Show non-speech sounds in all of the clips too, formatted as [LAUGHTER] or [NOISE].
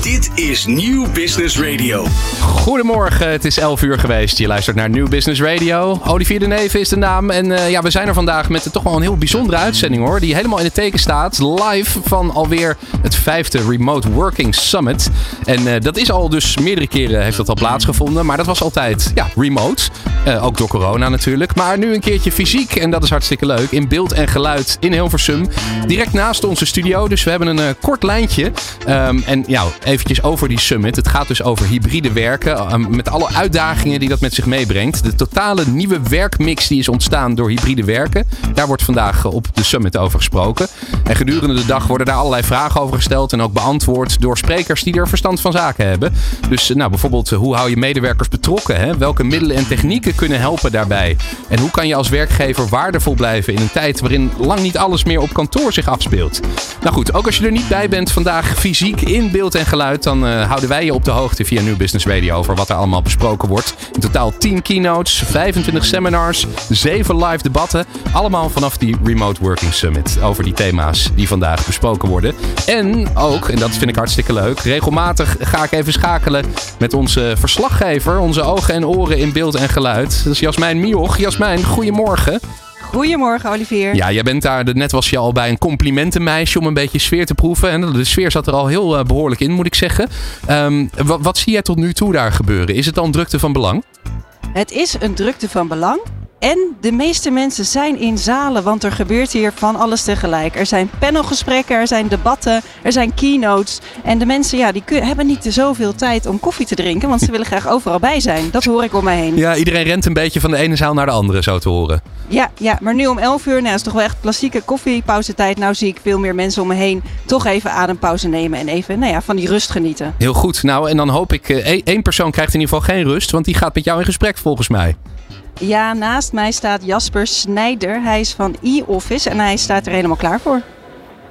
Dit is Nieuw Business Radio. Goedemorgen, het is 11 uur geweest. Je luistert naar New Business Radio. Olivier de Neve is de naam. En uh, ja, we zijn er vandaag met toch wel een heel bijzondere uitzending hoor. Die helemaal in het teken staat. Live van alweer het vijfde Remote Working Summit. En uh, dat is al dus meerdere keren heeft dat al plaatsgevonden. Maar dat was altijd ja, remote. Uh, ook door corona natuurlijk. Maar nu een keertje fysiek. En dat is hartstikke leuk. In beeld en geluid in Hilversum. Direct naast onze studio. Dus we hebben een kort lijntje. Um, en ja, eventjes over die summit. Het gaat dus over hybride werken. Um, met alle uitdagingen die dat met zich meebrengt. De totale nieuwe werkmix die is ontstaan door hybride werken. Daar wordt vandaag op de summit over gesproken. En gedurende de dag worden daar allerlei vragen over gesteld. En ook beantwoord door sprekers die er verstand van zaken hebben. Dus nou, bijvoorbeeld hoe hou je medewerkers betrokken? Hè? Welke middelen en technieken kunnen helpen daarbij? En hoe kan je als werkgever waardevol blijven in een tijd waarin lang niet alles meer op kantoor zich afspeelt? Nou goed, ook als je er niet bij bent vandaag fysiek in beeld en geluid, dan uh, houden wij je op de hoogte via New Business Radio over wat er allemaal besproken wordt. In totaal 10 keynotes, 25 seminars, 7 live debatten. Allemaal vanaf die Remote Working Summit over die thema's die vandaag besproken worden. En ook, en dat vind ik hartstikke leuk, regelmatig ga ik even schakelen met onze verslaggever, onze ogen en oren in beeld en geluid. Dat is Jasmijn Mioch. Jasmijn, goedemorgen. Goedemorgen, Olivier. Ja, jij bent daar, net was je al bij een complimentenmeisje om een beetje sfeer te proeven. En de sfeer zat er al heel uh, behoorlijk in, moet ik zeggen. Um, wat, wat zie jij tot nu toe daar gebeuren? Is het dan drukte van belang? Het is een drukte van belang. En de meeste mensen zijn in zalen, want er gebeurt hier van alles tegelijk. Er zijn panelgesprekken, er zijn debatten, er zijn keynotes. En de mensen ja, die hebben niet zoveel tijd om koffie te drinken, want ze willen graag overal bij zijn. Dat hoor ik om mij heen. Ja, iedereen rent een beetje van de ene zaal naar de andere, zo te horen. Ja, ja maar nu om 11 uur, nou, is toch wel echt klassieke koffiepauze-tijd. Nou zie ik veel meer mensen om me heen toch even adempauze nemen en even nou ja, van die rust genieten. Heel goed. Nou, en dan hoop ik, uh, één persoon krijgt in ieder geval geen rust, want die gaat met jou in gesprek volgens mij. Ja, naast mij staat Jasper Snijder. Hij is van e-office en hij staat er helemaal klaar voor.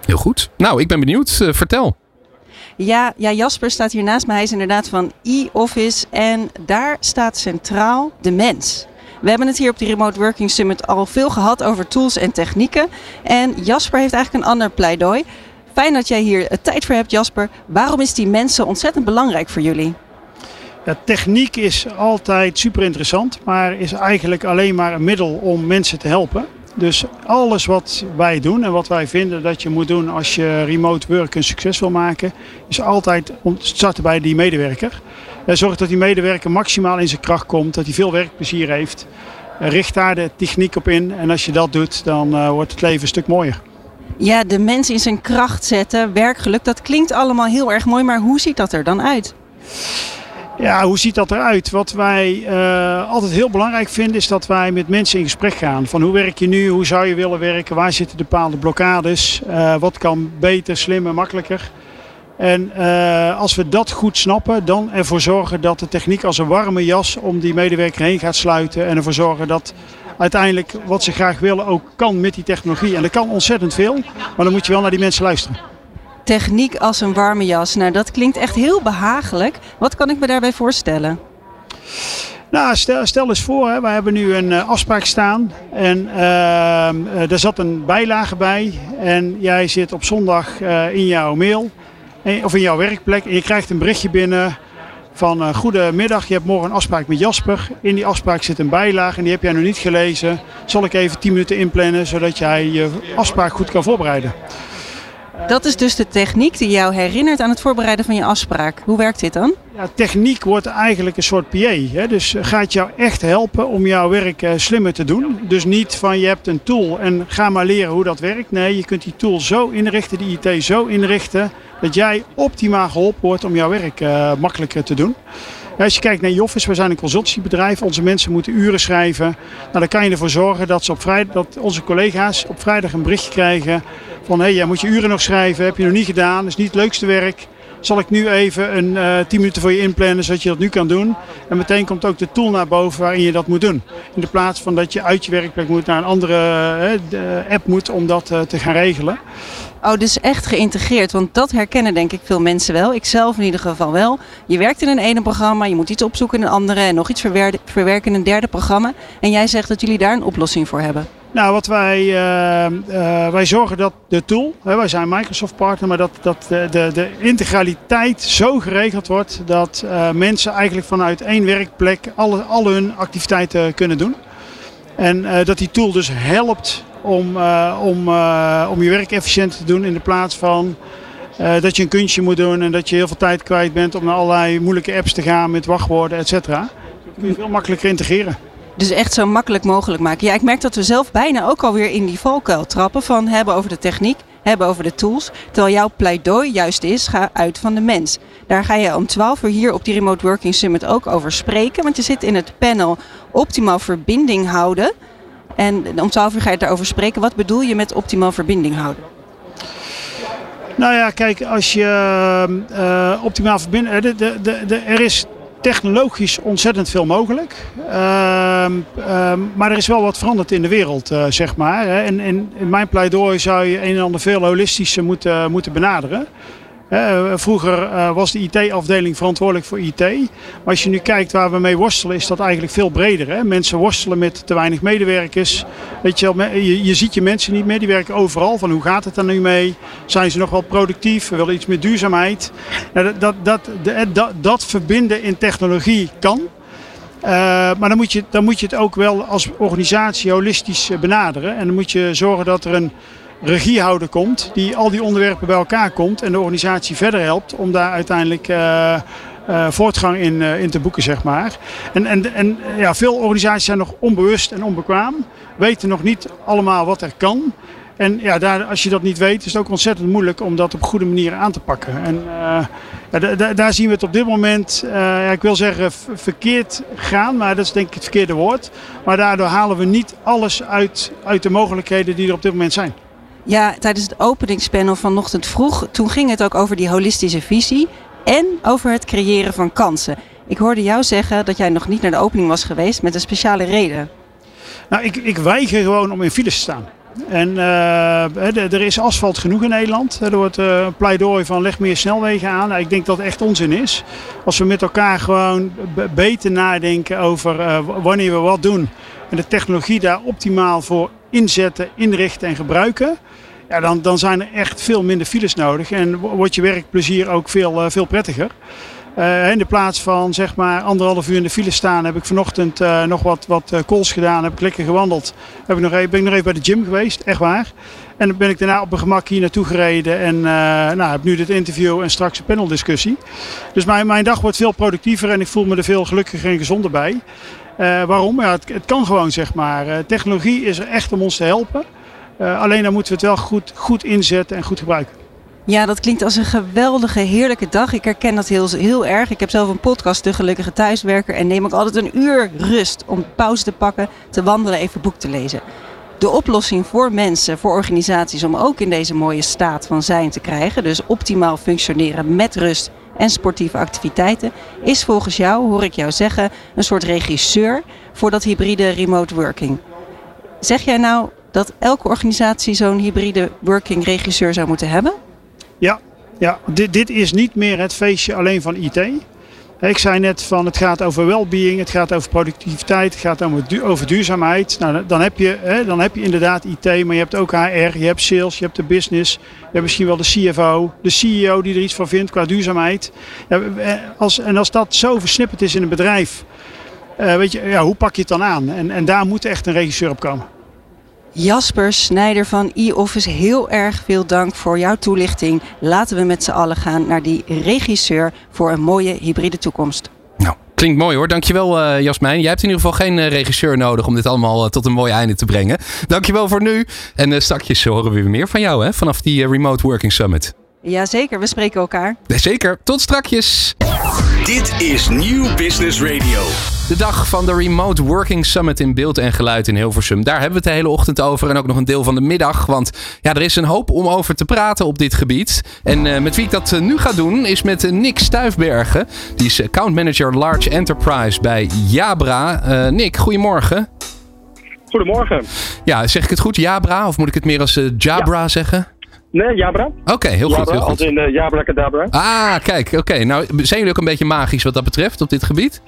Heel goed. Nou, ik ben benieuwd. Uh, vertel. Ja, ja, Jasper staat hier naast mij. Hij is inderdaad van e-office en daar staat centraal de mens. We hebben het hier op de Remote Working Summit al veel gehad over tools en technieken. En Jasper heeft eigenlijk een ander pleidooi. Fijn dat jij hier tijd voor hebt, Jasper. Waarom is die mensen ontzettend belangrijk voor jullie? Techniek is altijd super interessant, maar is eigenlijk alleen maar een middel om mensen te helpen. Dus alles wat wij doen en wat wij vinden dat je moet doen als je remote work een succes wil maken, is altijd starten bij die medewerker. Zorg dat die medewerker maximaal in zijn kracht komt, dat hij veel werkplezier heeft. Richt daar de techniek op in en als je dat doet, dan uh, wordt het leven een stuk mooier. Ja, de mens in zijn kracht zetten, werkgeluk, dat klinkt allemaal heel erg mooi, maar hoe ziet dat er dan uit? Ja, hoe ziet dat eruit? Wat wij uh, altijd heel belangrijk vinden is dat wij met mensen in gesprek gaan. Van hoe werk je nu? Hoe zou je willen werken? Waar zitten de bepaalde blokkades? Uh, wat kan beter, slimmer, makkelijker? En uh, als we dat goed snappen, dan ervoor zorgen dat de techniek als een warme jas om die medewerker heen gaat sluiten. En ervoor zorgen dat uiteindelijk wat ze graag willen ook kan met die technologie. En dat kan ontzettend veel, maar dan moet je wel naar die mensen luisteren techniek als een warme jas. Nou, dat klinkt echt heel behagelijk. Wat kan ik me daarbij voorstellen? Nou, stel, stel eens voor, hè, wij hebben nu een uh, afspraak staan en uh, uh, er zat een bijlage bij en jij zit op zondag in jouw mail of in jouw werkplek en je krijgt een berichtje binnen van goedemiddag, je hebt morgen een afspraak met Jasper. In die afspraak zit een bijlage en die heb jij nog niet gelezen. Zal ik even 10 minuten inplannen zodat jij je afspraak goed kan voorbereiden? Dat is dus de techniek die jou herinnert aan het voorbereiden van je afspraak. Hoe werkt dit dan? Ja, techniek wordt eigenlijk een soort PA. Hè? Dus gaat jou echt helpen om jouw werk uh, slimmer te doen. Dus niet van je hebt een tool en ga maar leren hoe dat werkt. Nee, je kunt die tool zo inrichten, die IT zo inrichten, dat jij optimaal geholpen wordt om jouw werk uh, makkelijker te doen. Als je kijkt naar Joffis, we zijn een consultancybedrijf. Onze mensen moeten uren schrijven. Nou, dan kan je ervoor zorgen dat, ze op vrijdag, dat onze collega's op vrijdag een berichtje krijgen van hé, hey, moet je uren nog schrijven, heb je nog niet gedaan, dat is niet het leukste werk. Zal ik nu even een uh, eh, 10 minuten voor je inplannen zodat je dat nu kan doen. En meteen komt ook de tool naar boven waarin je dat moet doen. In de plaats van dat je uit je werkplek moet naar een andere uh, app moet om dat te gaan regelen. Oh, dus echt geïntegreerd. Want dat herkennen denk ik veel mensen wel. Ik zelf in ieder geval wel. Je werkt in een ene programma, je moet iets opzoeken in een andere en nog iets verwerken in een derde programma. En jij zegt dat jullie daar een oplossing voor hebben. Nou, wat wij, uh, uh, wij zorgen dat de tool, hè, wij zijn Microsoft partner, maar dat, dat de, de, de integraliteit zo geregeld wordt dat uh, mensen eigenlijk vanuit één werkplek alle, al hun activiteiten kunnen doen. En dat die tool dus helpt om, om, om je werk efficiënt te doen in de plaats van dat je een kunstje moet doen en dat je heel veel tijd kwijt bent om naar allerlei moeilijke apps te gaan met wachtwoorden, et cetera. Dat kun je veel makkelijker integreren. Dus echt zo makkelijk mogelijk maken. Ja, ik merk dat we zelf bijna ook alweer in die valkuil trappen van hebben over de techniek, hebben over de tools. Terwijl jouw pleidooi juist is, ga uit van de mens. Daar ga je om 12 uur hier op die Remote Working Summit ook over spreken. Want je zit in het panel optimaal verbinding houden. En om 12 uur ga je daarover spreken. Wat bedoel je met optimaal verbinding houden? Nou ja, kijk, als je uh, optimaal verbindt. De, er is technologisch ontzettend veel mogelijk. Uh, maar er is wel wat veranderd in de wereld, uh, zeg maar. En, in mijn pleidooi zou je een en ander veel holistischer moeten, moeten benaderen. Vroeger uh, was de IT-afdeling verantwoordelijk voor IT. Maar als je nu kijkt waar we mee worstelen, is dat eigenlijk veel breder. Mensen worstelen met te weinig medewerkers. Weet je, ziet je mensen niet meer, die werken overal. Van hoe gaat het er nu mee? Zijn ze nog wel productief? We willen iets met duurzaamheid. Dat, dat, dat, dat, verbinden in technologie kan. Uh, maar dan moet, je, dan moet je het ook wel als organisatie holistisch benaderen. En dan moet je zorgen dat er een regiehouder komt, die al die onderwerpen bij elkaar komt en de organisatie verder helpt om daar uiteindelijk uh, uh, voortgang in, uh, in te boeken, zeg maar. En, en, en ja, veel organisaties zijn nog onbewust en onbekwaam, weten nog niet allemaal wat er kan. En ja, daar, als je dat niet weet, is het ook ontzettend moeilijk om dat op goede manier aan te pakken. En ja, daar zien we het op dit moment, ja, ik wil zeggen verkeerd gaan, maar dat is denk ik het verkeerde woord. Maar daardoor halen we niet alles uit, uit de mogelijkheden die er op dit moment zijn. Ja, tijdens het openingspanel vanochtend vroeg, toen ging het ook over die holistische visie en over het creëren van kansen. Ik hoorde jou zeggen dat jij nog niet naar de opening was geweest met een speciale reden. Nou, ik, ik weiger gewoon om in files te staan. En uh, er is asfalt genoeg in Nederland. Er wordt een pleidooi van leg meer snelwegen aan. Nou, ik denk dat echt onzin is. Als we met elkaar gewoon beter nadenken over uh, wanneer we wat doen. En de technologie daar optimaal voor inzetten, inrichten en gebruiken. Ja, dan, dan zijn er echt veel minder files nodig en wordt je werkplezier ook veel, uh, veel prettiger. Uh, in de plaats van zeg maar anderhalf uur in de file staan, heb ik vanochtend uh, nog wat, wat calls gedaan, heb ik lekker gewandeld. Heb ik nog even, ben ik nog even bij de gym geweest, echt waar. En dan ben ik daarna op mijn gemak hier naartoe gereden en nou, heb nu dit interview en straks een paneldiscussie. Dus mijn, mijn dag wordt veel productiever en ik voel me er veel gelukkiger en gezonder bij. waarom? Ja, het, het, kan gewoon zeg maar. technologie is er echt om ons te helpen. Uh, alleen dan moeten we het wel goed, goed inzetten en goed gebruiken. Ja, dat klinkt als een geweldige, heerlijke dag. Ik herken dat heel, heel erg. Ik heb zelf een podcast, De Gelukkige Thuiswerker. En neem ook altijd een uur rust om pauze te pakken, te wandelen, even boek te lezen. De oplossing voor mensen, voor organisaties om ook in deze mooie staat van zijn te krijgen, dus optimaal functioneren met rust en sportieve activiteiten, is volgens jou, hoor ik jou zeggen, een soort regisseur voor dat hybride remote working. Zeg jij nou, dat elke organisatie zo'n hybride working regisseur zou moeten hebben? Ja, ja dit, dit is niet meer het feestje alleen van IT. Ik zei net van het gaat over well-being, het gaat over productiviteit, het gaat over duurzaamheid. Nou, dan, heb je, hè, dan heb je inderdaad IT, maar je hebt ook HR, je hebt sales, je hebt de business, je hebt misschien wel de CFO, de CEO die er iets van vindt qua duurzaamheid. Ja, als, en als dat zo versnipperd is in een bedrijf, uh, weet je, ja, hoe pak je het dan aan? En, en daar moet echt een regisseur op komen. Jasper Snijder van e-office, heel erg veel dank voor jouw toelichting. Laten we met z'n allen gaan naar die regisseur voor een mooie hybride toekomst. Nou, klinkt mooi hoor. Dankjewel uh, Jasmijn. Jij hebt in ieder geval geen uh, regisseur nodig om dit allemaal uh, tot een mooi einde te brengen. Dankjewel voor nu. En uh, straks horen we weer meer van jou hè, vanaf die Remote Working Summit. Jazeker, we spreken elkaar. Zeker, tot strakjes. Dit is Nieuw Business Radio. De dag van de Remote Working Summit in beeld en geluid in Hilversum. Daar hebben we het de hele ochtend over en ook nog een deel van de middag. Want ja, er is een hoop om over te praten op dit gebied. En uh, met wie ik dat nu ga doen is met Nick Stuifbergen. Die is account manager Large Enterprise bij Jabra. Nick, goedemorgen. Goedemorgen. Ja, zeg ik het goed? Jabra? Of moet ik het meer als Jabra ja. zeggen? Nee, Jabra. Oké, okay, heel, Jabra, goed, heel goed. Als in uh, Jabra Kadabra. Ah, kijk, oké. Okay. Nou, zijn jullie ook een beetje magisch wat dat betreft op dit gebied?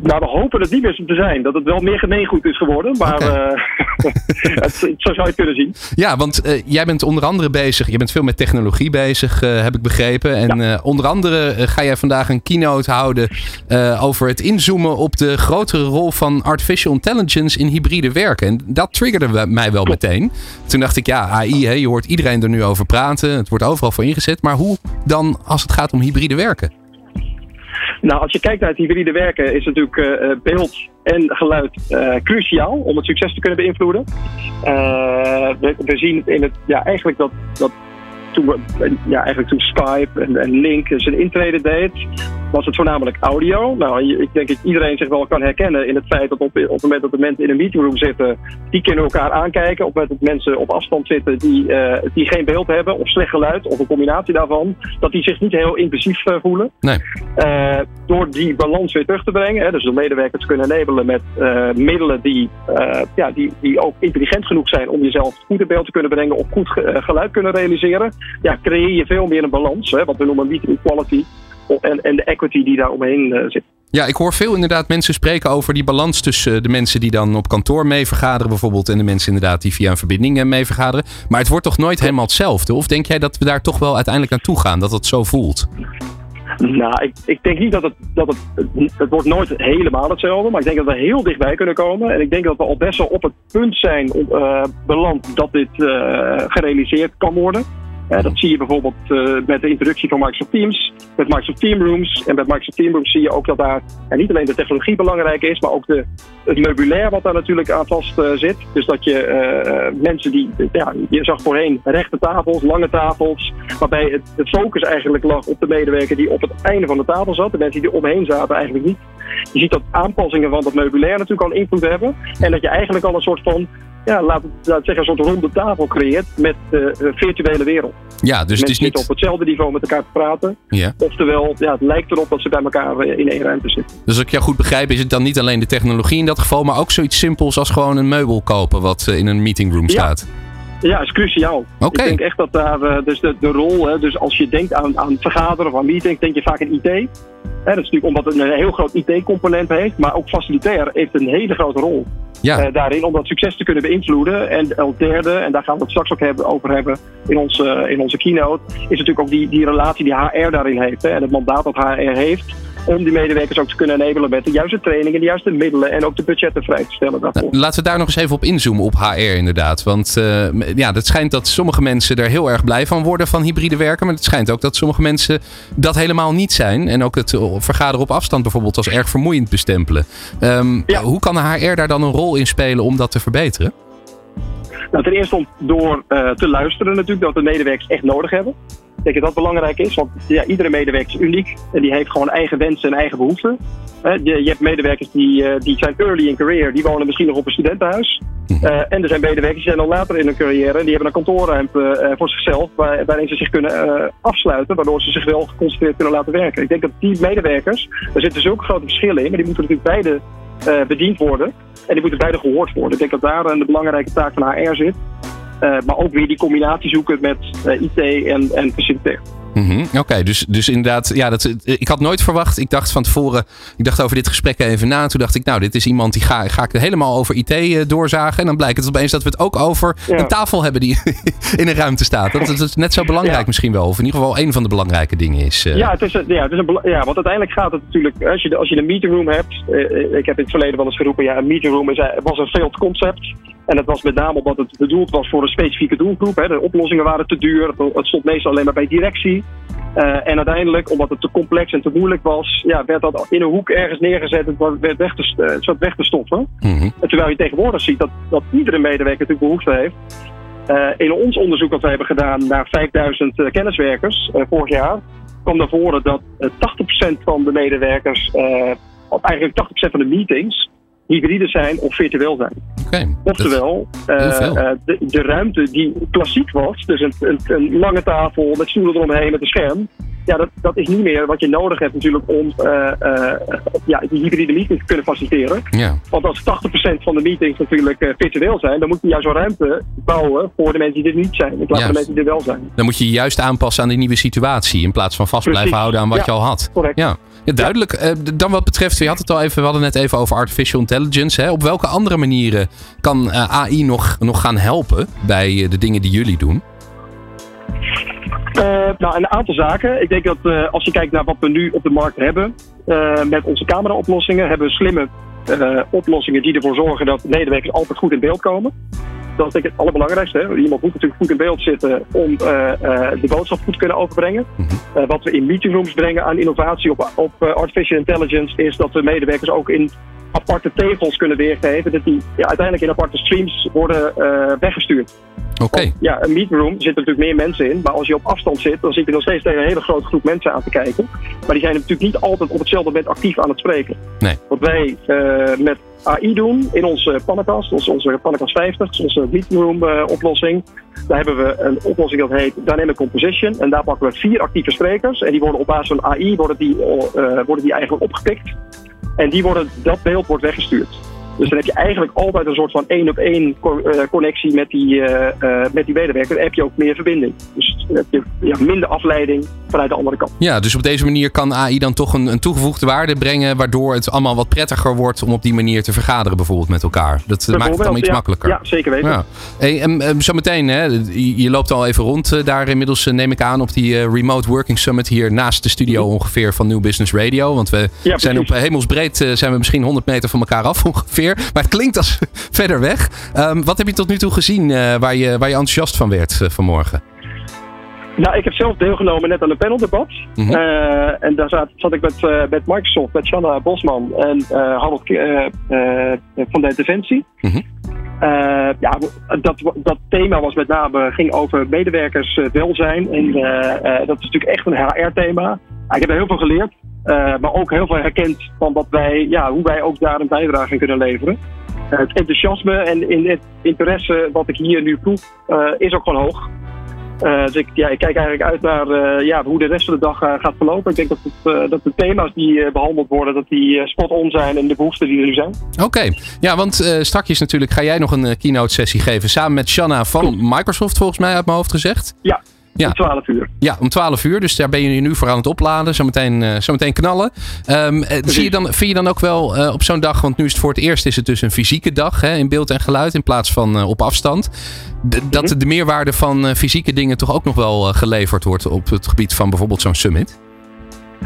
Nou, we hopen het niet meer zo te zijn. Dat het wel meer gemeengoed is geworden. Maar eh, [LAUGHS] het, zo zou je het kunnen zien. Ja, want eh, jij bent onder andere bezig, je bent veel met technologie bezig, eh, heb ik begrepen. En onder andere ga jij vandaag een keynote houden over het inzoomen op de grotere rol van artificial intelligence in hybride werken. En dat triggerde mij wel meteen. Toen dacht ik, ja, AI, hè, je hoort iedereen er nu over praten. Het wordt overal voor ingezet. Maar hoe dan als het gaat om hybride werken? Nou, als je kijkt naar het hybride werken, is natuurlijk eh, eh, beeld en geluid eh, cruciaal om het succes te kunnen beïnvloeden. We, we zien in het, ja, eigenlijk dat, dat toen, ja, eigenlijk toen Skype en, en Link zijn intrede deed, was het voornamelijk audio. Nou, ik denk dat iedereen zich wel kan herkennen in het feit dat op, op het moment dat de mensen in een meetingroom zitten, die kunnen elkaar aankijken. Op het moment dat mensen op afstand zitten die, eh, die geen beeld hebben of slecht geluid of een combinatie daarvan, dat die zich niet heel intensief eh, voelen. Nee. Eh, door die balans weer terug te brengen, hè, dus de medewerkers kunnen enabelen met middelen die, ja, die, die ook intelligent genoeg zijn om jezelf goed in beeld te kunnen brengen of goed ge- geluid kunnen realiseren, ja, creëer je veel meer een balans, hè, wat we noemen meeting equality, en, en de equity die daar omheen eh, zit. Ja, ik hoor veel inderdaad mensen spreken over die balans tussen de mensen die dan op kantoor mee vergaderen bijvoorbeeld en de mensen inderdaad die via een verbinding eh, mee vergaderen. Maar het wordt toch nooit helemaal hetzelfde? Of denk jij dat we daar toch wel uiteindelijk naartoe gaan, dat het zo voelt? Nou, ik, ik denk niet dat het, dat het. Het wordt nooit helemaal hetzelfde. Maar ik denk dat we heel dichtbij kunnen komen. En ik denk dat we al best wel op het punt zijn eh, beland dat dit eh, gerealiseerd kan worden. Eh, dat zie je bijvoorbeeld eh, met de introductie van Microsoft Teams, met Microsoft Teamrooms. En met Microsoft Teamrooms zie je ook dat daar ja, niet alleen de technologie belangrijk is, maar ook de, het meubilair wat daar natuurlijk aan vast eh, zit. Dus dat je mensen die, ja, je zag voorheen rechte tafels, lange tafels, waarbij het, de focus eigenlijk lag op de medewerker die op het einde van de tafel zat. De mensen die er omheen zaten eigenlijk niet. Je ziet dat aanpassingen van dat meubilair natuurlijk al invloed hebben. En dat je eigenlijk al een soort van, ja, laat het, laat het zeggen, een soort ronde tafel creëert met de eh, virtuele wereld. Ja, dus het Mensen is zitten niet. op hetzelfde niveau met elkaar te praten. Ja. Oftewel, ja, het lijkt erop dat ze bij elkaar eh, in één ruimte zitten. Dus als ik jou goed begrijp, is het dan niet alleen de technologie in dat geval, maar ook zoiets simpels als gewoon een meubel kopen wat eh, in een meetingroom staat. Ja, is cruciaal. Ik denk echt dat daar, dus de, de rol, hè, dus als je denkt aan, aan vergaderen of aan meetings, denk je vaak aan IT. Hè, dat is natuurlijk omdat het een heel groot IT-component heeft, maar ook facilitair heeft een hele grote rol Ja, eh, daarin om dat succes te kunnen beïnvloeden. En als derde, en daar gaan we het straks ook hebben, over hebben in onze, in onze keynote, is natuurlijk ook die, die relatie die HR daarin heeft. Hè, en het mandaat dat HR heeft om die medewerkers ook te kunnen enabelen met de juiste trainingen, de juiste middelen en ook de budgetten vrij te stellen daarvoor. Nou, laten we daar nog eens even op inzoomen op HR inderdaad. Want m- ja, het schijnt dat sommige mensen er heel erg blij van worden van hybride werken. Maar het schijnt ook dat sommige mensen dat helemaal niet zijn. En ook het eh, vergaderen op afstand bijvoorbeeld als erg vermoeiend bestempelen. Ehm, Ja. Hoe kan de HR daar dan een rol in spelen om dat te verbeteren? Nou, ten eerste om door eh, te luisteren natuurlijk, dat de medewerkers echt nodig hebben. Ik denk dat dat belangrijk is, want ja, iedere medewerker is uniek en die heeft gewoon eigen wensen en eigen behoeften. Je, hebt medewerkers die, eh, die zijn early in career, die wonen misschien nog op een studentenhuis. Eh, en er zijn medewerkers die zijn al later in hun carrière en die hebben een kantoorruimte eh, voor zichzelf waar, waarin ze zich kunnen afsluiten, waardoor ze zich wel geconcentreerd kunnen laten werken. Ik denk dat die medewerkers, daar zitten zulke grote verschillen in, maar die moeten natuurlijk beide bediend worden. En die moeten beide gehoord worden. Ik denk dat daar een belangrijke taak van HR zit. Eh, maar ook weer die combinatie zoeken met eh, IT en, en. Mhm, Oké, dus, dus inderdaad, ja, dat, ik had nooit verwacht. Ik dacht van tevoren, ik dacht over dit gesprek even na. En toen dacht ik, nou, dit is iemand die ga, ga ik helemaal over IT eh, doorzagen. En dan blijkt het opeens dat we het ook over Ja. een tafel hebben die [LAUGHS] in een ruimte staat. Dat, dat is net zo belangrijk Ja. misschien wel. Of in ieder geval een van de belangrijke dingen is. eh. Ja, het is, ja, het is een, ja, want uiteindelijk gaat het natuurlijk, als je, als je een meetingroom hebt, eh, ik heb in het verleden wel eens geroepen, ja, een meetingroom is, eh, was een failed concept. En dat was met name omdat het bedoeld was voor een specifieke doelgroep. Hè. De oplossingen waren te duur, het, stond meestal alleen maar bij directie. Eh, en uiteindelijk, omdat het te complex en te moeilijk was, ja, werd dat in een hoek ergens neergezet. Was- werd weg te, het zat weg te stoffen. Mhm. En terwijl je tegenwoordig ziet dat, dat iedere medewerker natuurlijk behoefte heeft. Eh, in ons onderzoek dat we hebben gedaan naar 5000 eh, kenniswerkers vorig jaar, kwam naar voren dat eh, 80% van de medewerkers, of eigenlijk 80% van de meetings, hybride zijn of virtueel zijn. Oftewel, eh, eh, de, de ruimte die klassiek was, dus een, een, een lange tafel met stoelen eromheen met een scherm. Ja, dat, dat is niet meer wat je nodig hebt natuurlijk om eh, ja, die hybride meetings te kunnen faciliteren. Ja. Want als 80% van de meetings natuurlijk virtueel zijn, dan moet je juist zo'n ruimte bouwen voor de mensen die er niet zijn, in plaats van de mensen die er wel zijn. Dan moet je je juist aanpassen aan die nieuwe situatie. In plaats van vast Precies. blijven houden aan wat Ja. je al had. Correct. Ja. Ja, duidelijk. Uh, dan wat betreft, je had het al even, we hadden net even over artificial intelligence. Hè. Op welke andere manieren kan AI nog, nog gaan helpen bij de dingen die jullie doen? Uh, nou, een aantal zaken. Ik denk dat als je kijkt naar wat we nu op de markt hebben, met onze camera-oplossingen, hebben we slimme oplossingen die ervoor zorgen dat medewerkers altijd goed in beeld komen. Dat is denk ik het allerbelangrijkste. Hè. Iemand moet natuurlijk goed in beeld zitten om de boodschap goed te kunnen overbrengen. Mhm. wat we in meetingrooms brengen aan innovatie op, op artificial intelligence is dat we medewerkers ook in aparte tegels kunnen weergeven. Dat die ja, uiteindelijk in aparte streams worden weggestuurd. Oké. Ja, een meetroom zitten natuurlijk meer mensen in. Maar als je op afstand zit, dan zit je nog steeds tegen een hele grote groep mensen aan te kijken. Maar die zijn natuurlijk niet altijd op hetzelfde moment actief aan het spreken. Nee. Wat wij uh, met AI doen in onze Pannacast, onze, onze Pannacast 50, onze meetroom uh, oplossing. Daar hebben we een oplossing dat heet Dynamic Composition. En daar pakken we vier actieve sprekers. En die worden op basis van AI worden die, uh, worden die eigenlijk opgepikt. En die worden, dat beeld wordt weggestuurd. Dus dan heb je eigenlijk altijd een soort van één op één eh, connectie met die, uh, uh, met die medewerker. Dan heb je ook meer verbinding. Dus dan heb je ja, minder afleiding vanuit de andere kant. Ja, dus op deze manier kan AI dan toch een, een toegevoegde waarde brengen. Waardoor het allemaal wat prettiger wordt om op die manier te vergaderen, bijvoorbeeld met elkaar. Dat maakt het allemaal iets makkelijker. Ja, zeker weten. Ja. Hey, en, en, zometeen, hè, je loopt al even rond daar inmiddels, neem ik aan, op die Remote Working Summit hier naast de studio ongeveer van New Business Radio. Want we zijn op hemelsbreed zijn we misschien 100 meter van elkaar af [LAUGHS] ongeveer. Maar het klinkt als [LAUGHS] verder weg. Um, wat heb je tot nu toe gezien uh, waar, je, waar je enthousiast van werd uh, vanmorgen? Nou, ik heb zelf deelgenomen net aan een paneldebat. Mm -hmm. uh, en daar zat, zat ik met, met Microsoft, met Shanna Bosman en Harold van de Defensie. Mm -hmm. ja, dat, dat thema was met name, ging over medewerkerswelzijn. En dat is natuurlijk echt een HR-thema. Ik heb er heel veel geleerd. Uh, maar ook heel veel herkend van wat wij, ja, hoe wij ook daar een bijdrage in kunnen leveren. Het enthousiasme en in het interesse wat ik hier nu proef, uh, is ook gewoon hoog. dus ik, ja, ik kijk eigenlijk uit naar ja, hoe de rest van de dag gaat verlopen. Ik denk dat, het, dat de thema's die behandeld worden, dat die spot-on zijn en de behoeften die er nu zijn. Oké, ja, want strakjes natuurlijk ga jij nog een keynote sessie geven samen met Shanna van Microsoft volgens mij uit mijn hoofd gezegd. Ja, ja. Om 12 uur. Ja, om 12 uur. Dus daar ben je nu voor aan het opladen. Zometeen, uh, zometeen knallen. Um, zie je dan, vind je dan ook wel uh, op zo'n dag, want nu is het voor het eerst is het dus een fysieke dag hè, in beeld en geluid in plaats van uh, op afstand. dat mhm. de meerwaarde van fysieke dingen toch ook nog wel geleverd wordt op het gebied van bijvoorbeeld zo'n summit?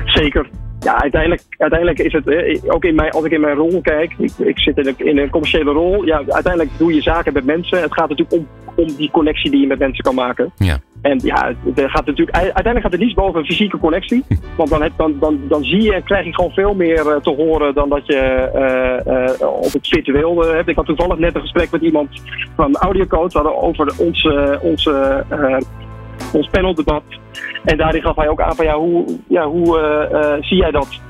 Zeker. Ja, uiteindelijk, uiteindelijk is het, ook in mijn, als ik in mijn rol kijk, ik, ik zit in een, in een commerciële rol. Ja, uiteindelijk doe je zaken met mensen. Het gaat natuurlijk om, om die connectie die je met mensen kan maken. Ja. En ja, er gaat natuurlijk, uiteindelijk gaat het niet boven een fysieke connectie. Want dan, dan, dan, dan zie je en krijg je gewoon veel meer uh, te horen dan dat je uh, uh, op het virtueel hebt. Ik had toevallig net een gesprek met iemand van hadden over onze, onze, ons paneldebat. En daarin gaf hij ook aan van ja, hoe, ja, hoe zie jij dat?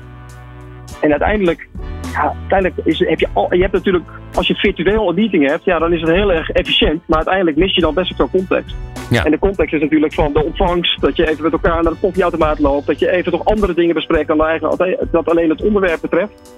En uiteindelijk ja, uiteindelijk is, heb je, al, je hebt natuurlijk, als je virtueel een meeting hebt, ja, dan is het heel erg efficiënt. Maar uiteindelijk mis je dan best wel context. Ja. En de context is natuurlijk van de ontvangst, dat je even met elkaar naar de koffieautomaat loopt, dat je even toch andere dingen bespreekt dan eigenlijk dat alleen het onderwerp betreft.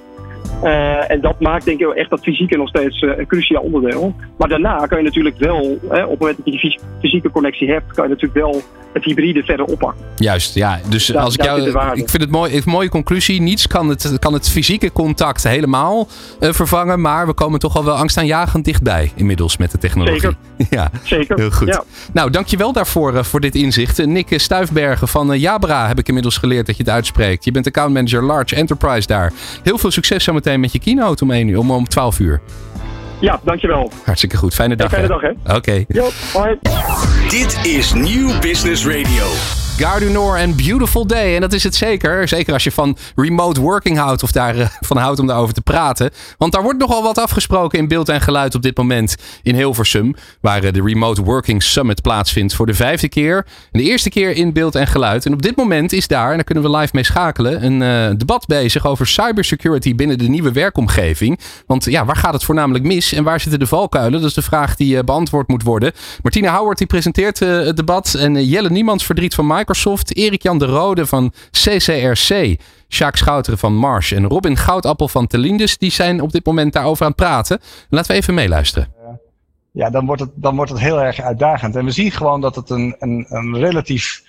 Uh, en dat maakt denk ik echt dat fysieke nog steeds uh, een cruciaal onderdeel. Maar daarna kan je natuurlijk wel, hè, op het moment dat je die fysieke connectie hebt, kan je natuurlijk wel het hybride verder oppakken. Juist, ja. Dus als ik jou. Ik vind het mooi, een mooie conclusie. Niets kan het, kan het fysieke contact helemaal uh, vervangen. Maar we komen toch al wel angstaanjagend dichtbij inmiddels met de technologie. Zeker. [LAUGHS] ja, Zeker. Heel goed. Ja. Nou, dankjewel daarvoor uh, voor dit inzicht. Nick Stuifbergen van uh, Jabra heb ik inmiddels geleerd dat je het uitspreekt. Je bent account manager Large Enterprise daar. Heel veel succes zometeen met je keynote om 1 uur, om, om 12 uur. Ja, dankjewel. Hartstikke goed. Fijne dag. fijne dag, hè. Oké. Okay. Dit is Nieuw Business Radio. Gare du Nord en Beautiful Day. En dat is het zeker. Zeker als je van remote working houdt of daarvan uh, houdt om daarover te praten. Want daar wordt nogal wat afgesproken in beeld en geluid op dit moment in Hilversum. Waar uh, de Remote Working Summit plaatsvindt voor de vijfde keer. En de eerste keer in beeld en geluid. En op dit moment is daar, en daar kunnen we live mee schakelen, een uh, debat bezig over cybersecurity binnen de nieuwe werkomgeving. Want ja, waar gaat het voornamelijk mis en waar zitten de valkuilen? Dat is de vraag die beantwoord moet worden. Martina Howard die presenteert het debat. En Jelle Niemands verdriet van Microsoft Microsoft, Erik-Jan de Rode van CCRC, Jacques Schouteren van Marsh en Robin Goudappel van Telindes, die zijn op dit moment daarover aan het praten. Laten we even meeluisteren. Ja, dan wordt, het, dan wordt het heel erg uitdagend. En we zien gewoon dat het een, een, een relatief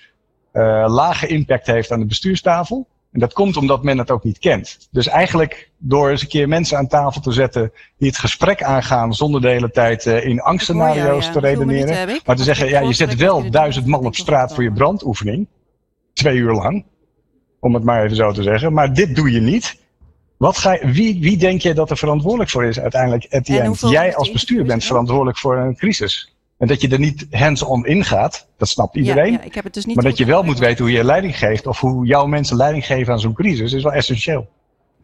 uh, lage impact heeft aan de bestuurstafel. En dat komt omdat men het ook niet kent. Dus eigenlijk door eens een keer mensen aan tafel te zetten die het gesprek aangaan zonder de hele tijd uh, in angstscenario's ja. te redeneren. ik? Maar te zeggen, ja, je zet wel duizend man op straat voor je brandoefening. Twee uur lang. Om het maar even zo te zeggen. Maar dit doe je niet. Wat ga je, wie, wie denk je dat er verantwoordelijk voor is uiteindelijk hoeveel Jij als bestuur bent verantwoordelijk voor een crisis. En dat je er niet hands-on ingaat, dat snapt iedereen. Ja, ja, ik heb het dus niet maar dat je wel moet weten hoe je leiding geeft. Of hoe jouw mensen leiding geven aan zo'n crisis is wel essentieel. Komt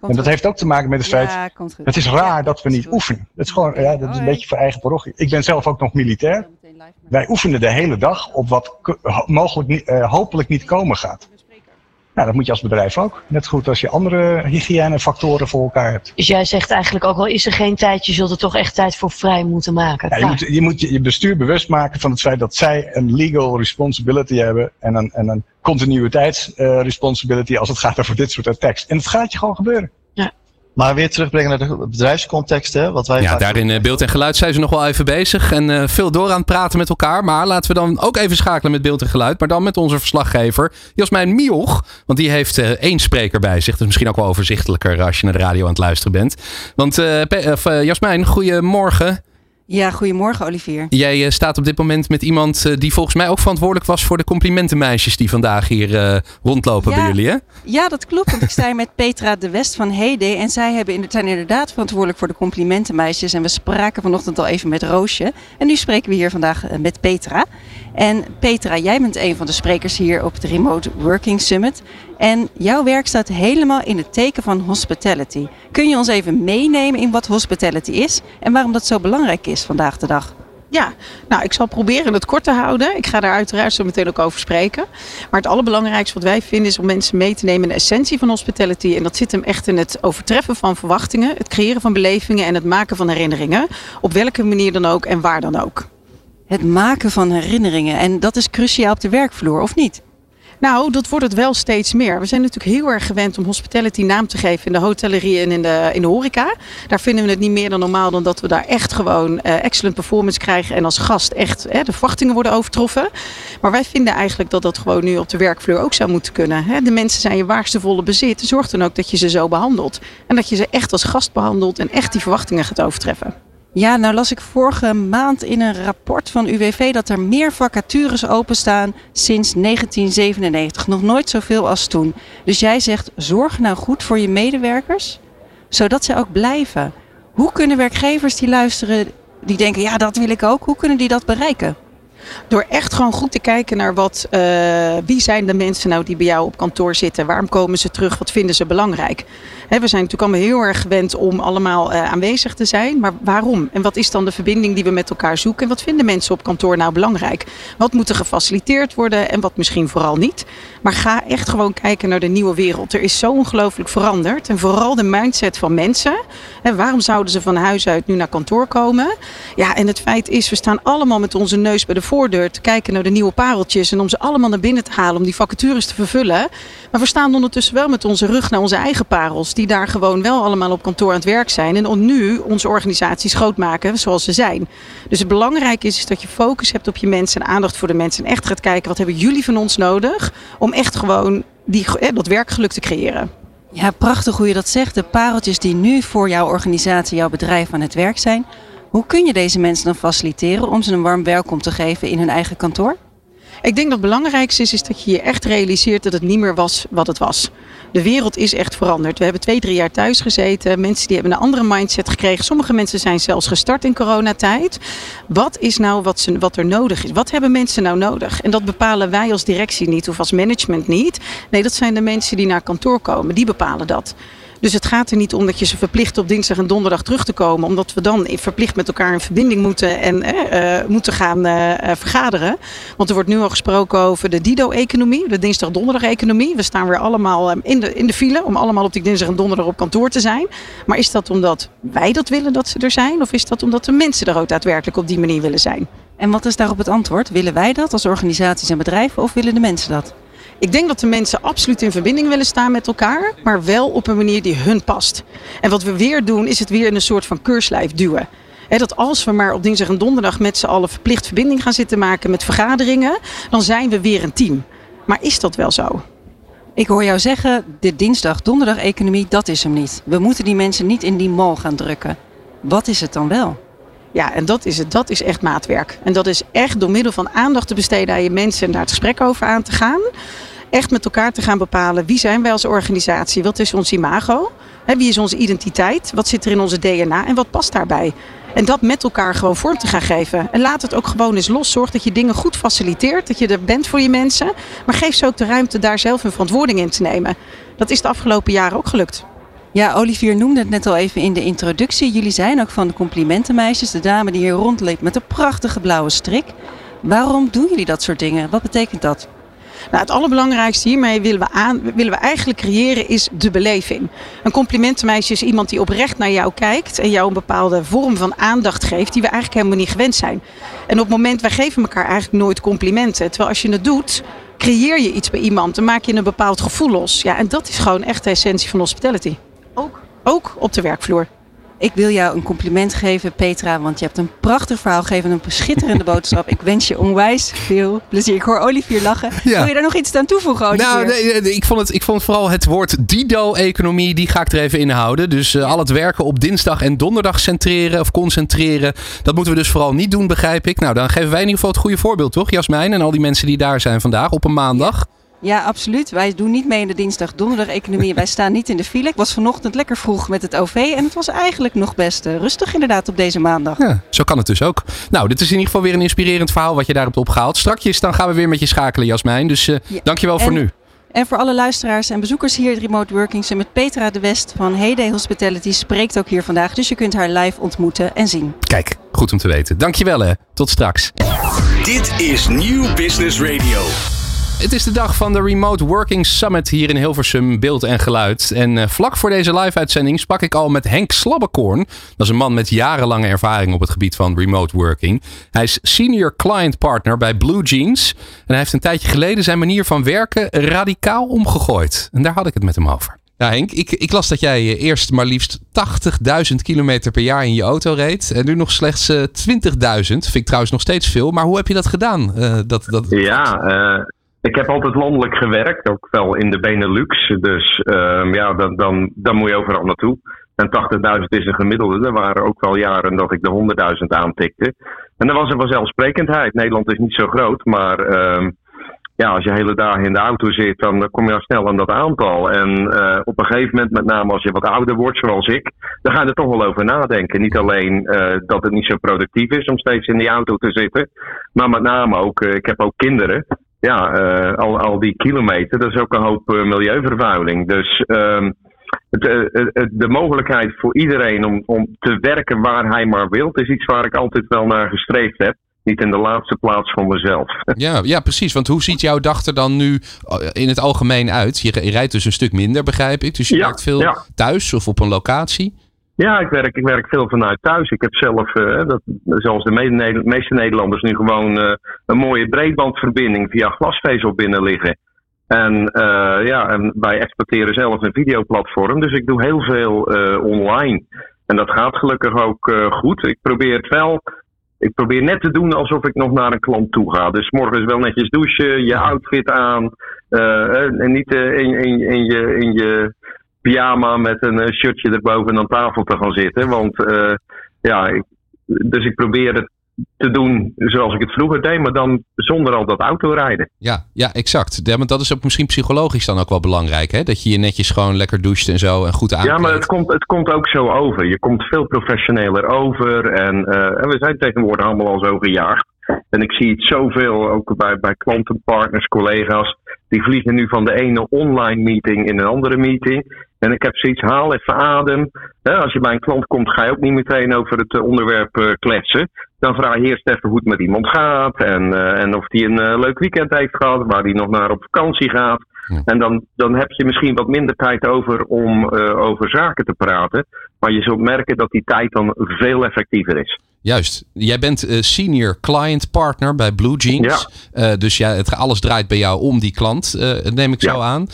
En dat goed. heeft ook te maken met het feit, Ja, het is raar Ja, dat we niet goed. oefenen. Het is gewoon, ja, dat is een beetje voor eigen parochie. Ik ben zelf ook nog militair. Wij oefenen de hele dag op wat mogelijk eh, hopelijk niet komen gaat. Nou, dat moet je als bedrijf ook. Net goed als je andere hygiënefactoren voor elkaar hebt. Dus jij zegt eigenlijk ook al is er geen tijd, je zult er toch echt tijd voor vrij moeten maken. Ja, je, moet, je moet je bestuur bewust maken van het feit dat zij een legal responsibility hebben en een, en een continuïteits eh, responsibility als het gaat over dit soort attacks. En het gaat je gewoon gebeuren. Maar weer terugbrengen naar de bedrijfscontext, hè, wat wij Ja, vaak- daar in eh, beeld en geluid zijn ze nog wel even bezig. En eh, veel door aan het praten met elkaar. Maar laten we dan ook even schakelen met beeld en geluid. Maar dan met onze verslaggever Jasmijn Mioch. Want die heeft eh, één spreker bij zich. Dat is misschien ook wel overzichtelijker als je naar de radio aan het luisteren bent. Want Jasmijn, goedemorgen. Ja, goedemorgen Olivier. Jij eh, staat op dit moment met iemand eh, die volgens mij ook verantwoordelijk was voor de complimentenmeisjes die vandaag hier eh, rondlopen Ja. bij jullie. Hè? Ja, dat klopt. Want ik sta hier met Petra de West van Hede. En zij hebben in- zijn inderdaad verantwoordelijk voor de complimentenmeisjes. En we spraken vanochtend al even met Roosje. En nu spreken we hier vandaag met Petra. En Petra, jij bent een van de sprekers hier op de Remote Working Summit. En jouw werk staat helemaal in het teken van hospitality. Kun je ons even meenemen in wat hospitality is en waarom dat zo belangrijk is vandaag de dag? Ja, nou, ik zal proberen het kort te houden. Ik ga daar uiteraard zo meteen ook over spreken. Maar het allerbelangrijkste wat wij vinden is om mensen mee te nemen in de essentie van hospitality. En dat zit hem echt in het overtreffen van verwachtingen, het creëren van belevingen en het maken van herinneringen. Op welke manier dan ook en waar dan ook. Het maken van herinneringen. En dat is cruciaal op de werkvloer, of niet? Nou, dat wordt het wel steeds meer. We zijn natuurlijk heel erg gewend om hospitality naam te geven in de hotellerie en in de, in de horeca. Daar vinden we het niet meer dan normaal dan dat we daar echt gewoon eh, excellent performance krijgen en als gast echt eh, de verwachtingen worden overtroffen. Maar wij vinden eigenlijk dat dat gewoon nu op de werkvloer ook zou moeten kunnen. Hè. De mensen zijn je waardevolle bezit. Zorg dan ook dat je ze zo behandelt. En dat je ze echt als gast behandelt en echt die verwachtingen gaat overtreffen. Ja, nou las ik vorige maand in een rapport van UWV dat er meer vacatures openstaan sinds 1997. Nog nooit zoveel als toen. Dus jij zegt, zorg nou goed voor je medewerkers, zodat ze ook blijven. Hoe kunnen werkgevers die luisteren, die denken, ja dat wil ik ook, hoe kunnen die dat bereiken? Door echt gewoon goed te kijken naar wat, eh, wie zijn de mensen nou die bij jou op kantoor zitten? Waarom komen ze terug? Wat vinden ze belangrijk? We zijn natuurlijk allemaal heel erg gewend om allemaal eh, aanwezig te zijn. Maar waarom? En wat is dan de verbinding die we met elkaar zoeken? En wat vinden mensen op kantoor nou belangrijk? Wat moet er gefaciliteerd worden en wat misschien vooral niet? Maar ga echt gewoon kijken naar de nieuwe wereld. Er is zo ongelooflijk veranderd. En vooral de mindset van mensen. Waarom zouden ze van huis uit nu naar kantoor komen? Ja, en het feit is, we staan allemaal met onze neus bij de te kijken naar de nieuwe pareltjes. En om ze allemaal naar binnen te halen, om die vacatures te vervullen. Maar we staan ondertussen wel met onze rug naar onze eigen parels. Die daar gewoon wel allemaal op kantoor aan het werk zijn. En nu onze organisaties groot maken zoals ze zijn. Dus het belangrijke is, dat je focus hebt op je mensen en aandacht voor de mensen. En echt gaat kijken, wat hebben jullie van ons nodig? Om echt gewoon die, dat werkgeluk te creëren. Ja, prachtig hoe je dat zegt. De pareltjes die nu voor jouw organisatie, jouw bedrijf aan het werk zijn. Hoe kun je deze mensen dan faciliteren om ze een warm welkom te geven in hun eigen kantoor? Ik denk dat het belangrijkste is, is dat je je echt realiseert dat het niet meer was wat het was. De wereld is echt veranderd. We hebben twee, drie jaar thuis gezeten. Mensen die hebben een andere mindset gekregen. Sommige mensen zijn zelfs gestart in coronatijd. Wat is nou wat, wat er nodig is? Wat hebben mensen nou nodig? En dat bepalen wij als directie niet of als management niet. Nee, dat zijn de mensen die naar kantoor komen. Die bepalen dat. Dus het gaat er niet om dat je ze verplicht op dinsdag en donderdag terug te komen. Omdat we dan verplicht met elkaar in verbinding moeten en eh, eh, moeten gaan eh, vergaderen. Want er wordt nu al gesproken over de Dido-economie, de dinsdag-donderdag-economie. We staan weer allemaal eh, in, de, in de file om allemaal op die dinsdag en donderdag op kantoor te zijn. Maar is dat omdat wij dat willen dat ze er zijn? Of is dat omdat de mensen er ook daadwerkelijk op die manier willen zijn? En wat is daarop het antwoord? Willen wij dat als organisaties en bedrijven of willen de mensen dat? Ik denk dat de mensen absoluut in verbinding willen staan met elkaar, maar wel op een manier die hun past. En wat we weer doen, is het weer in een soort van keurslijf duwen. He, dat als we maar op dinsdag en donderdag met z'n allen verplicht verbinding gaan zitten maken met vergaderingen, dan zijn we weer een team. Maar is dat wel zo? Ik hoor jou zeggen, de dinsdag-donderdag-economie, dat is hem niet. We moeten die mensen niet in die mal gaan drukken. Wat is het dan wel? Ja, en dat is het. Dat is echt maatwerk. En dat is echt door middel van aandacht te besteden aan je mensen en daar het gesprek over aan te gaan. Echt met elkaar te gaan bepalen wie zijn wij als organisatie, wat is ons imago, wie is onze identiteit, wat zit er in onze DNA en wat past daarbij. En dat met elkaar gewoon vorm te gaan geven. En laat het ook gewoon eens los. Zorg dat je dingen goed faciliteert. Dat je er bent voor je mensen. Maar geef ze ook de ruimte daar zelf hun verantwoording in te nemen. Dat is de afgelopen jaren ook gelukt. Ja, Olivier noemde het net al even in de introductie. Jullie zijn ook van de complimentenmeisjes. De dame die hier rondleept met een prachtige blauwe strik. Waarom doen jullie dat soort dingen? Wat betekent dat? Nou, het allerbelangrijkste hiermee willen we, aan, willen we eigenlijk creëren is de beleving. Een complimentenmeisje is iemand die oprecht naar jou kijkt en jou een bepaalde vorm van aandacht geeft die we eigenlijk helemaal niet gewend zijn. En op het moment, wij geven elkaar eigenlijk nooit complimenten. Terwijl als je het doet, creëer je iets bij iemand, dan maak je een bepaald gevoel los. Ja, en dat is gewoon echt de essentie van hospitality. Ook, ook op de werkvloer. Ik wil jou een compliment geven, Petra, want je hebt een prachtig verhaal gegeven, een schitterende [LAUGHS] boodschap. Ik wens je onwijs veel plezier. Ik hoor Olivier lachen. Wil je daar nog iets aan toevoegen, Olivier? Nou, nee, nee, ik, vond het, ik vond vooral het woord Dido-economie, die ga ik er even inhouden. Dus uh, al het werken op dinsdag en donderdag centreren of concentreren, dat moeten we dus vooral niet doen, begrijp ik. Nou, dan geven wij in ieder geval het goede voorbeeld, toch, Jasmijn en al die mensen die daar zijn vandaag op een maandag. Ja, absoluut. Wij doen niet mee in de dinsdag-donderdag-economie. Wij staan niet in de file. Ik was vanochtend lekker vroeg met het OV. En het was eigenlijk nog best uh, rustig inderdaad op deze maandag. Ja, zo kan het dus ook. Nou, dit is in ieder geval weer een inspirerend verhaal wat je daar hebt opgehaald. Strakjes dan gaan we weer met je schakelen, Jasmijn. Dus uh, ja. dankjewel en, voor nu. En voor alle luisteraars en bezoekers hier, Remote Workings. En met Petra de West van Heyday Hospitality spreekt ook hier vandaag. Dus je kunt haar live ontmoeten en zien. Kijk, goed om te weten. Dankjewel hè. Tot straks. Dit is Nieuw Business Radio. Het is de dag van de Remote Working Summit hier in Hilversum, beeld en geluid. En uh, vlak voor deze live-uitzending sprak ik al met Henk Slabbekorn. Dat is een man met jarenlange ervaring op het gebied van remote working. Hij is senior client partner bij Blue Jeans. En hij heeft een tijdje geleden zijn manier van werken radicaal omgegooid. En daar had ik het met hem over. Ja, Henk, ik, ik las dat jij eerst maar liefst 80.000 kilometer per jaar in je auto reed. En nu nog slechts uh, 20.000. Vind ik trouwens nog steeds veel. Maar hoe heb je dat gedaan? Uh, dat, dat... Ja, uh, ik heb altijd landelijk gewerkt, ook wel in de Benelux. Dus um, ja, dan, dan, dan moet je overal naartoe. En 80.000 is een gemiddelde. Er waren ook wel jaren dat ik de 100.000 aantikte. En dan was er vanzelfsprekendheid. Nederland is niet zo groot, maar um, ja, als je hele dagen in de auto zit, dan kom je al snel aan dat aantal. En uh, op een gegeven moment, met name als je wat ouder wordt, zoals ik, dan ga je er toch wel over nadenken. Niet alleen uh, dat het niet zo productief is om steeds in die auto te zitten, maar met name ook, uh, ik heb ook kinderen ja, uh, al, al die kilometer, dat is ook een hoop uh, milieuvervuiling. Dus um, het, uh, de mogelijkheid voor iedereen om, om te werken waar hij maar wilt, is iets waar ik altijd wel naar gestreefd heb. Niet in de laatste plaats voor mezelf. [LAUGHS] Ja, ja, precies. Want hoe ziet jouw dag er dan nu in het algemeen uit? Je, je rijdt dus een stuk minder, begrijp ik. Dus je ja, werkt veel ja. thuis of op een locatie? Ja, ik werk, ik werk veel vanuit thuis. Ik heb zelf, uh, dat, zoals de me meeste Nederlanders, nu gewoon uh, een mooie breedbandverbinding via glasvezel binnen liggen. En, uh, ja, en wij exporteren zelf een videoplatform, dus ik doe heel veel online. En dat gaat gelukkig ook goed. Ik probeer het wel. Ik probeer net te doen alsof ik nog naar een klant toe ga. Dus morgens wel netjes douchen, je outfit aan. en niet in, in, in, je, in je pyjama met een uh, shirtje erboven aan tafel te gaan zitten. Want uh, ja, ik, dus ik probeer het te doen zoals ik het vroeger deed, maar dan zonder al dat autorijden. Ja, ja exact. Ja, want dat is ook misschien psychologisch dan ook wel belangrijk, hè? Dat je je netjes gewoon lekker doucht en zo en goed aankleedt. Ja, maar het komt, het komt ook zo over. Je komt veel professioneler over en, uh, en we zijn tegenwoordig allemaal al zo gejaagd. En ik zie het zoveel ook bij, bij klanten, partners, collega's. Die vliegen nu van de ene online meeting in een andere meeting. En ik heb zoiets, haal even adem. als je bij een klant komt, ga je ook niet meteen over het onderwerp uh, kletsen. Dan vraag je eerst even hoe het met iemand gaat. En, uh, en of die een leuk weekend heeft gehad, waar die nog naar op vakantie gaat. Ja. En dan, dan heb je misschien wat minder tijd over om over zaken te praten. Maar je zult merken dat die tijd dan veel effectiever is. Juist. Jij bent uh, senior client partner bij Blue Jeans. Ja. Uh, dus ja, het, alles draait bij jou om die klant, uh, neem ik zo ja. aan.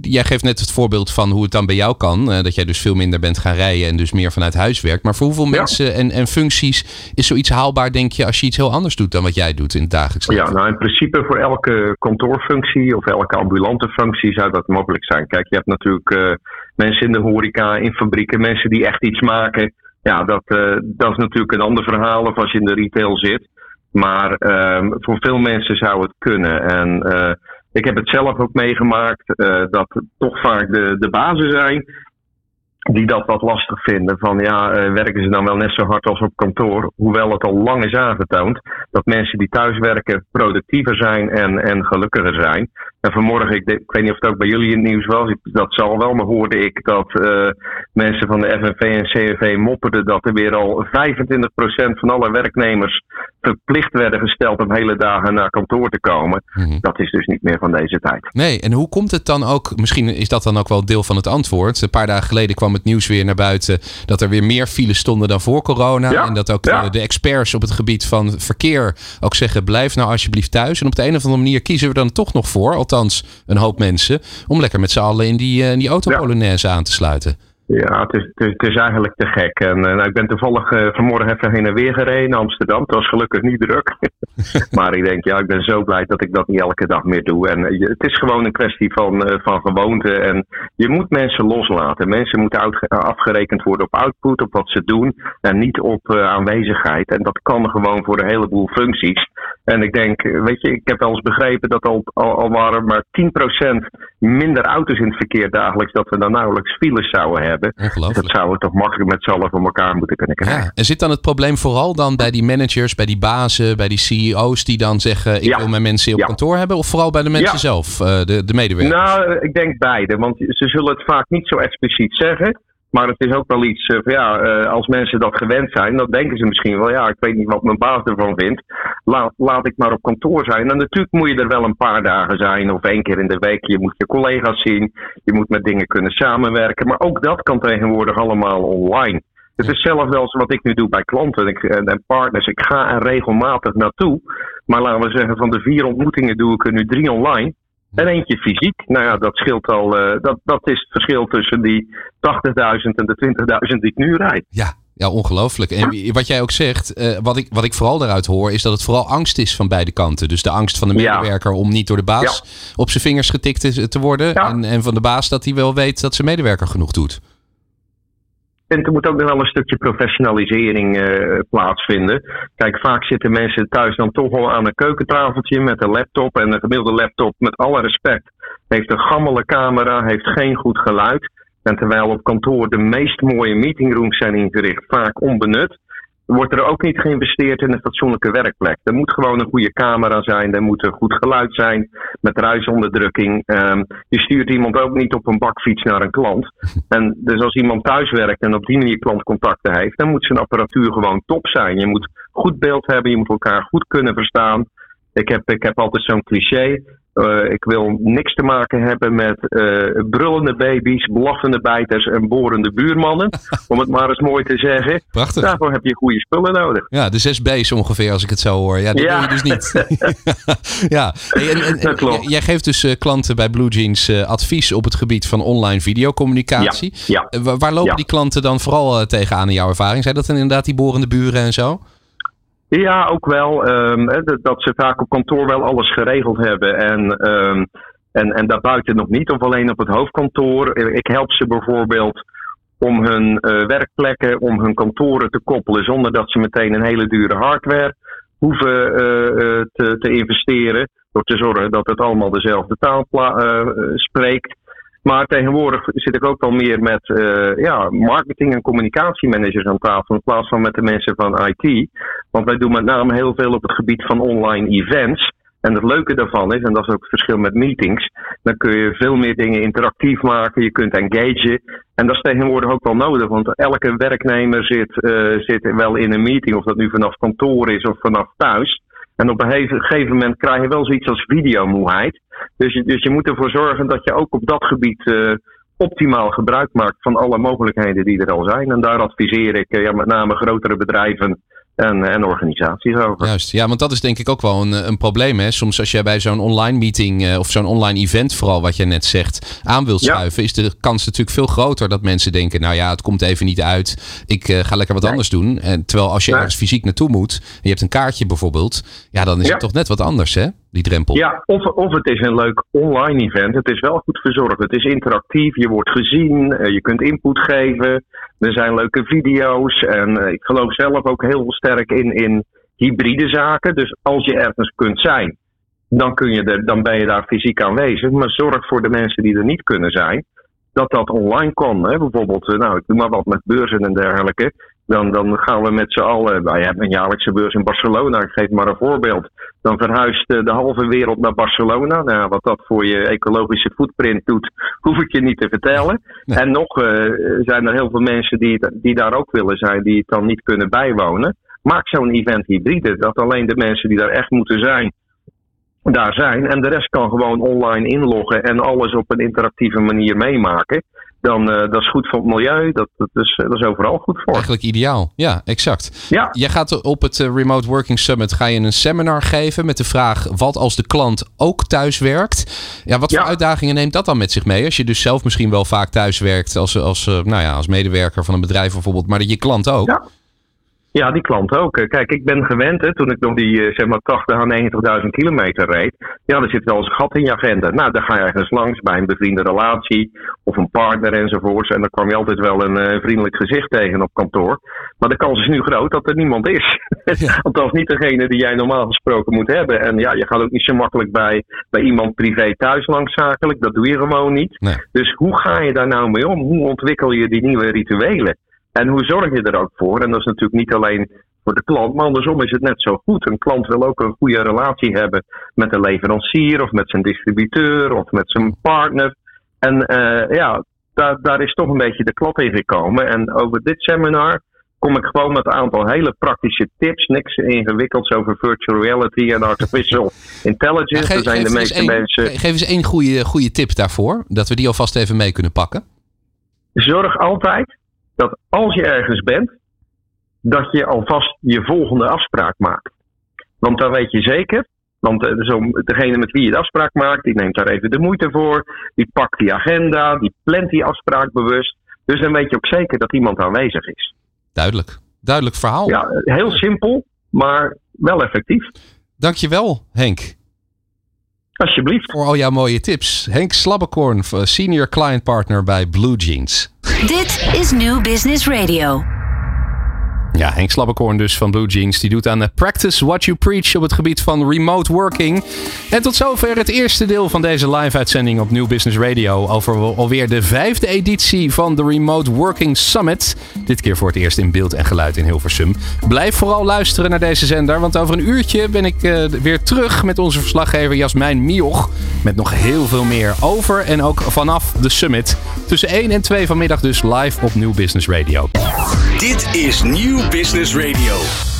jij geeft net het voorbeeld van hoe het dan bij jou kan. dat jij dus veel minder bent gaan rijden en dus meer vanuit huis werkt. Maar voor hoeveel ja. mensen en, en functies is zoiets haalbaar, denk je, als je iets heel anders doet dan wat jij doet in het dagelijks leven? Ja, nou in principe voor elke kantoorfunctie of elke ambulante functie zou dat mogelijk zijn. Kijk, je hebt natuurlijk mensen in de horeca, in fabrieken, mensen die echt iets maken ja, dat, uh, dat is natuurlijk een ander verhaal of als je in de retail zit. Maar uh, voor veel mensen zou het kunnen. En uh, ik heb het zelf ook meegemaakt uh, dat toch vaak de, de bazen zijn die dat wat lastig vinden. Van ja, werken ze dan wel net zo hard als op kantoor? Hoewel het al lang is aangetoond dat mensen die thuis werken productiever zijn en, en gelukkiger zijn. En vanmorgen, ik, ik, weet niet of het ook bij jullie in het nieuws was, dat zal wel, maar hoorde ik dat uh, mensen van de FNV en CNV mopperden dat er weer al 25% van alle werknemers verplicht werden gesteld om hele dagen naar kantoor te komen. Mm-hmm. Dat is dus niet meer van deze tijd. Nee, en hoe komt het dan ook, misschien is dat dan ook wel deel van het antwoord. Een paar dagen geleden kwam het nieuws weer naar buiten dat er weer meer files stonden dan voor corona. Ja, en dat ook ja. de experts op het gebied van verkeer ook zeggen, blijf nou alsjeblieft thuis. En op de een of andere manier kiezen we dan toch nog voor, althans een hoop mensen, om lekker met z'n allen in die, in die autopolonaise aan te sluiten. Ja, het is, het, is, het is, eigenlijk te gek. En uh, nou, ik ben toevallig uh, vanmorgen even heen en weer gereden naar Amsterdam. Het was gelukkig niet druk. [LAUGHS] maar ik denk, ja, ik ben zo blij dat ik dat niet elke dag meer doe. En uh, het is gewoon een kwestie van, van gewoonte. En je moet mensen loslaten. Mensen moeten afgerekend worden op output, op wat ze doen. En niet op aanwezigheid. En dat kan gewoon voor een heleboel functies. En ik denk, weet je, ik heb wel eens begrepen dat al, al, al waren maar 10% minder auto's in het verkeer dagelijks, dat we dan nauwelijks files zouden hebben. Dat zouden we toch makkelijk met z'n allen voor elkaar moeten kunnen krijgen. Ja. En zit dan het probleem vooral dan bij die managers, bij die bazen, bij die CEO's die dan zeggen ik ja. wil mijn mensen op ja. kantoor hebben? Of vooral bij de mensen zelf, uh, de, de medewerkers? Nou, ik denk beide. Want ze zullen het vaak niet zo expliciet zeggen. Maar het is ook wel iets van ja, uh, als mensen dat gewend zijn, dan denken ze misschien wel, ja, ik weet niet wat mijn baas ervan vindt. Laat, laat ik maar op kantoor zijn. En natuurlijk moet je er wel een paar dagen zijn of één keer in de week. Je moet je collega's zien, je moet met dingen kunnen samenwerken. Maar ook dat kan tegenwoordig allemaal online. Het is hetzelfde als wat ik nu doe bij klanten en, en partners. Ik ga er regelmatig naartoe. Maar laten we zeggen, van de vier ontmoetingen doe ik er nu drie online. En eentje fysiek. Nou ja, dat scheelt al. Uh, dat, dat is het verschil tussen die 80.000 en de 20.000 die ik nu rijd. Ja, ja, ongelooflijk. En wat jij ook zegt, uh, wat, ik, wat ik vooral daaruit hoor, is dat het vooral angst is van beide kanten. Dus de angst van de medewerker ja. om niet door de baas ja. op zijn vingers getikt te, te worden. Ja. En, en van de baas dat hij wel weet dat zijn medewerker genoeg doet. En er moet ook nog wel een stukje professionalisering uh, plaatsvinden. Kijk, vaak zitten mensen thuis dan toch wel aan een keukentafeltje met een laptop. En een gemiddelde laptop, met alle respect, heeft een gammele camera, heeft geen goed geluid. En terwijl op kantoor de meest mooie meetingrooms zijn ingericht, vaak onbenut, wordt er ook niet geïnvesteerd in een fatsoenlijke werkplek. Er moet gewoon een goede camera zijn, er moet een goed geluid zijn met ruisonderdrukking. Um, je stuurt iemand ook niet op een bakfiets naar een klant. [LAUGHS] En dus als iemand thuis werkt en op die manier klantcontacten heeft, dan moet zijn apparatuur gewoon top zijn. Je moet goed beeld hebben, je moet elkaar goed kunnen verstaan. Ik heb, ik heb altijd zo'n cliché. Uh, ik wil niks te maken hebben met uh, brullende baby's, blaffende bijters en borende buurmannen. [LAUGHS] om het maar eens mooi te zeggen. Prachtig. Daarvoor heb je goede spullen nodig. Ja, de zes B's ongeveer als ik het zo hoor. Ja, dat ja. wil je dus niet. [LAUGHS] [LAUGHS] ja, hey, en, en, dat klopt. Jij geeft dus uh, klanten bij Blue Jeans advies op het gebied van online videocommunicatie. Ja. ja. waar lopen die klanten dan vooral tegenaan in jouw ervaring? Zijn dat dan inderdaad die borende buren en zo? Ja, ook wel. Um, dat ze vaak op kantoor wel alles geregeld hebben. En, um, en, en daarbuiten nog niet, of alleen op het hoofdkantoor. Ik help ze bijvoorbeeld om hun uh, werkplekken, om hun kantoren te koppelen. zonder dat ze meteen een hele dure hardware hoeven uh, te, te investeren. Door te zorgen dat het allemaal dezelfde taal spreekt. Maar tegenwoordig zit ik ook wel meer met uh, ja, marketing- en communicatiemanagers aan tafel in plaats van met de mensen van IT. Want wij doen met name heel veel op het gebied van online events. En het leuke daarvan is, en dat is ook het verschil met meetings, dan kun je veel meer dingen interactief maken, je kunt engagen. En dat is tegenwoordig ook wel nodig, want elke werknemer zit, uh, zit wel in een meeting, of dat nu vanaf kantoor is of vanaf thuis. En op een gegeven moment krijg je wel zoiets als videomoeheid. Dus je, dus je moet ervoor zorgen dat je ook op dat gebied uh, optimaal gebruik maakt van alle mogelijkheden die er al zijn. En daar adviseer ik ja, met name grotere bedrijven en, en organisaties over. Juist, ja, want dat is denk ik ook wel een, een probleem. Hè? Soms als jij bij zo'n online meeting uh, of zo'n online event, vooral wat jij net zegt, aan wilt schuiven, is de kans natuurlijk veel groter dat mensen denken, nou ja, het komt even niet uit. Ik uh, ga lekker wat nee. anders doen. En terwijl als je nee. ergens fysiek naartoe moet, en je hebt een kaartje bijvoorbeeld, ja, dan is ja. het toch net wat anders, hè? Die drempel. Ja, of, of het is een leuk online event. Het is wel goed verzorgd. Het is interactief. Je wordt gezien. Uh, je kunt input geven. Er zijn leuke video's. En uh, ik geloof zelf ook heel sterk in, in hybride zaken. Dus als je ergens kunt zijn, dan, kun je er, dan ben je daar fysiek aanwezig. Maar zorg voor de mensen die er niet kunnen zijn, dat dat online kan. Hè? Bijvoorbeeld, uh, nou, ik doe maar wat met beurzen en dergelijke. Dan, dan gaan we met z'n allen. Wij hebben een jaarlijkse beurs in Barcelona. Ik geef maar een voorbeeld. Dan verhuist de halve wereld naar Barcelona. Nou, wat dat voor je ecologische footprint doet, [LAUGHS] hoef ik je niet te vertellen. Nee. En nog uh, zijn er heel veel mensen die, die daar ook willen zijn, die het dan niet kunnen bijwonen. Maak zo'n event hybride. Dat alleen de mensen die daar echt moeten zijn, daar zijn. En de rest kan gewoon online inloggen en alles op een interactieve manier meemaken dan uh, dat is goed voor het milieu. Dat, dat, is, dat is overal goed voor. Eigenlijk ideaal. Ja, exact. Ja. Jij gaat op het uh, Remote Working Summit ga je een seminar geven met de vraag wat als de klant ook thuis werkt. Ja, wat voor ja. uitdagingen neemt dat dan met zich mee? Als je dus zelf misschien wel vaak thuis werkt als, als, nou ja, als medewerker van een bedrijf bijvoorbeeld, maar dat je klant ook. Ja. Ja, die klant ook. Kijk, ik ben gewend, hè, toen ik nog die zeg maar 80 à 90.000 kilometer reed. Ja, er zit wel eens een gat in je agenda. Nou, dan ga je ergens langs bij een bevriende relatie of een partner enzovoorts. En dan kwam je altijd wel een uh, vriendelijk gezicht tegen op kantoor. Maar de kans is nu groot dat er niemand is. Ja. [LAUGHS] Althans, niet degene die jij normaal gesproken moet hebben. En ja, je gaat ook niet zo makkelijk bij, bij iemand privé thuis langs zakelijk. Dat doe je gewoon niet. Nee. Dus hoe ga je daar nou mee om? Hoe ontwikkel je die nieuwe rituelen? En hoe zorg je er ook voor? En dat is natuurlijk niet alleen voor de klant, maar andersom is het net zo goed. Een klant wil ook een goede relatie hebben met een leverancier of met zijn distributeur of met zijn partner. En uh, ja, daar, daar is toch een beetje de klap in gekomen. En over dit seminar kom ik gewoon met een aantal hele praktische tips. Niks ingewikkelds over virtual reality en artificial [LAUGHS] intelligence. Geef, zijn de meeste een, mensen. Geef eens één goede, goede tip daarvoor, dat we die alvast even mee kunnen pakken. Zorg altijd dat als je ergens bent, dat je alvast je volgende afspraak maakt. Want dan weet je zeker, want zo, degene met wie je de afspraak maakt, die neemt daar even de moeite voor, die pakt die agenda, die plant die afspraak bewust. Dus dan weet je ook zeker dat iemand aanwezig is. Duidelijk. Duidelijk verhaal. Ja, heel simpel, maar wel effectief. Dankjewel, Henk. Alsjeblieft. Voor al jouw mooie tips. Henk Slabbekorn, senior client partner bij Blue Jeans. Dit is New Business Radio. Ja, Henk Slabbekorn dus van Blue Jeans. Die doet aan Practice What You Preach op het gebied van remote working. En tot zover het eerste deel van deze live-uitzending op New Business Radio. Over alweer de vijfde editie van de Remote Working Summit. Dit keer voor het eerst in beeld en geluid in Hilversum. Blijf vooral luisteren naar deze zender. Want over een uurtje ben ik uh, weer terug met onze verslaggever Jasmijn Mioch. Met nog heel veel meer over en ook vanaf de summit. Tussen 1 en 2 vanmiddag dus live op New Business Radio. Dit is Nieuw Business Radio.